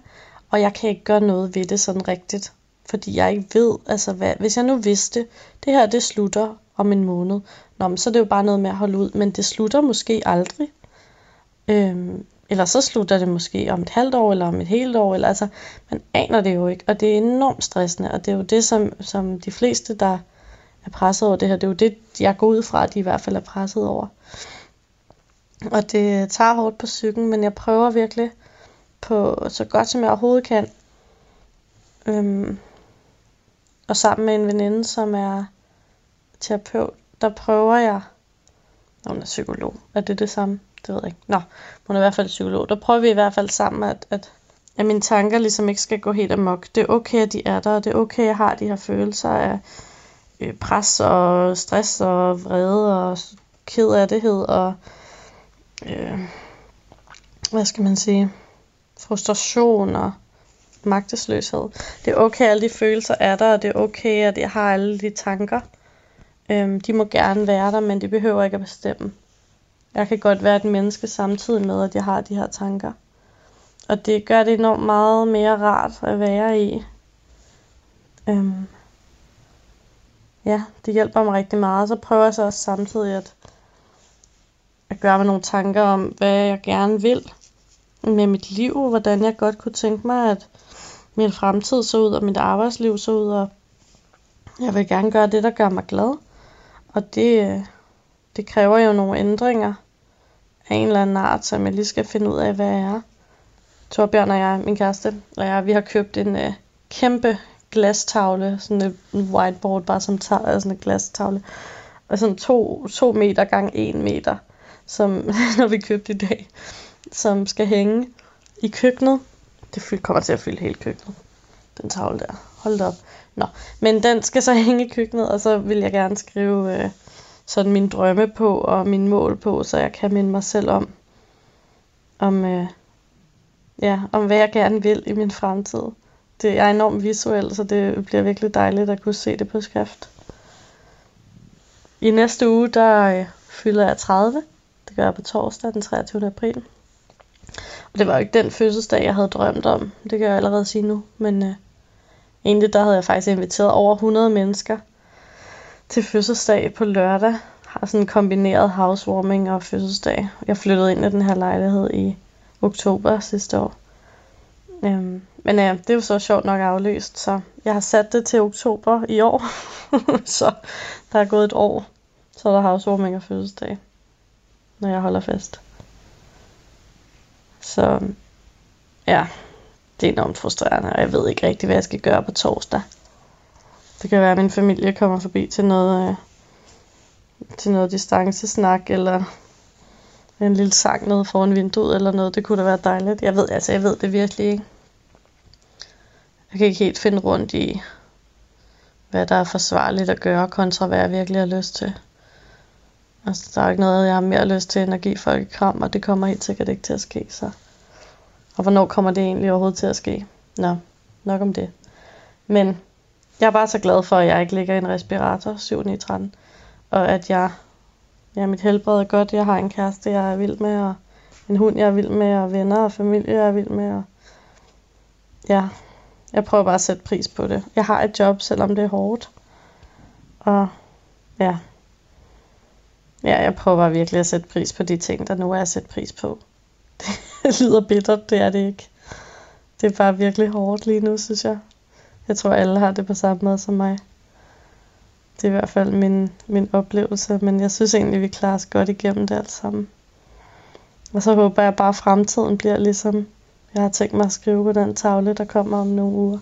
og jeg kan ikke gøre noget ved det sådan rigtigt. Fordi jeg ikke ved, altså hvad, hvis jeg nu vidste, det her det slutter om en måned, nå, men så er det jo bare noget med at holde ud, men det slutter måske aldrig. Øhm, eller så slutter det måske om et halvt år, eller om et helt år, eller altså, man aner det jo ikke, og det er enormt stressende, og det er jo det, som, som de fleste, der er presset over det her, det er jo det, jeg går ud fra, at de i hvert fald er presset over. Og det tager hårdt på psyken, men jeg prøver virkelig på så godt som jeg overhovedet kan. Øhm, og sammen med en veninde, som er terapeut, der prøver jeg, når hun er psykolog, er det det samme? Det ved jeg ikke. Nå, hun er i hvert fald psykolog. Der prøver vi i hvert fald sammen, at, at, at mine tanker ligesom ikke skal gå helt amok. Det er okay, at de er der, og det er okay, at jeg har de her følelser af øh, pres og stress og vrede og ked af dethed og øh, hvad skal man sige, frustration og magtesløshed. Det er okay, at alle de følelser er der, og det er okay, at jeg har alle de tanker. Øhm, de må gerne være der, men de behøver ikke at bestemme. Jeg kan godt være et menneske samtidig med, at jeg har de her tanker. Og det gør det enormt meget mere rart at være i. Øhm, ja, det hjælper mig rigtig meget. Så prøver jeg så også samtidig at, at gøre mig nogle tanker om, hvad jeg gerne vil med mit liv, hvordan jeg godt kunne tænke mig, at min fremtid så ud, og mit arbejdsliv så ud, og jeg vil gerne gøre det, der gør mig glad. Og det, øh, det kræver jo nogle ændringer af en eller anden art, som jeg lige skal finde ud af, hvad jeg er. Torbjørn og jeg, min kæreste, og jeg, vi har købt en øh, kæmpe glastavle, sådan en whiteboard, bare som tager altså sådan en glastavle, og sådan to, to meter gang en meter, som når vi købte i dag, som skal hænge i køkkenet. Det kommer til at fylde hele køkkenet, den tavle der. Hold op. Nå, men den skal så hænge i køkkenet, og så vil jeg gerne skrive øh, sådan mine drømme på og mine mål på, så jeg kan minde mig selv om, om, øh, ja, om hvad jeg gerne vil i min fremtid. Det er enormt visuelt, så det bliver virkelig dejligt at kunne se det på skrift. I næste uge, der øh, fylder jeg 30. Det gør jeg på torsdag den 23. april. Og det var jo ikke den fødselsdag, jeg havde drømt om. Det kan jeg allerede sige nu. Men øh, egentlig der havde jeg faktisk inviteret over 100 mennesker til fødselsdag på lørdag. Har sådan en kombineret housewarming og fødselsdag. Jeg flyttede ind i den her lejlighed i oktober sidste år. Øhm, men ja, det er jo så sjovt nok afløst, så jeg har sat det til oktober i år. så der er gået et år, så er der housewarming og fødselsdag, når jeg holder fest. Så ja, det er enormt frustrerende, og jeg ved ikke rigtig, hvad jeg skal gøre på torsdag. Det kan være, at min familie kommer forbi til noget, øh, til noget distancesnak, eller en lille sang nede foran vinduet, eller noget. Det kunne da være dejligt. Jeg ved, altså, jeg ved det virkelig ikke. Jeg kan ikke helt finde rundt i, hvad der er forsvarligt at gøre, kontra hvad jeg virkelig har lyst til. Altså, der er ikke noget, jeg har mere lyst til end at give folk et kram, og det kommer helt sikkert ikke til at ske, så. Og hvornår kommer det egentlig overhovedet til at ske? Nå, nok om det. Men jeg er bare så glad for, at jeg ikke ligger i en respirator 7 9 13 og at jeg, ja, mit helbred er godt. Jeg har en kæreste, jeg er vild med, og en hund, jeg er vild med, og venner og familie, jeg er vild med. Og ja, jeg prøver bare at sætte pris på det. Jeg har et job, selvom det er hårdt. Og ja, ja jeg prøver bare virkelig at sætte pris på de ting, der nu er at sætte pris på. Det lyder bittert, det er det ikke. Det er bare virkelig hårdt lige nu, synes jeg. Jeg tror, alle har det på samme måde som mig. Det er i hvert fald min, min oplevelse, men jeg synes egentlig, vi klarer os godt igennem det alt sammen. Og så håber jeg bare, at fremtiden bliver ligesom, jeg har tænkt mig at skrive på den tavle, der kommer om nogle uger.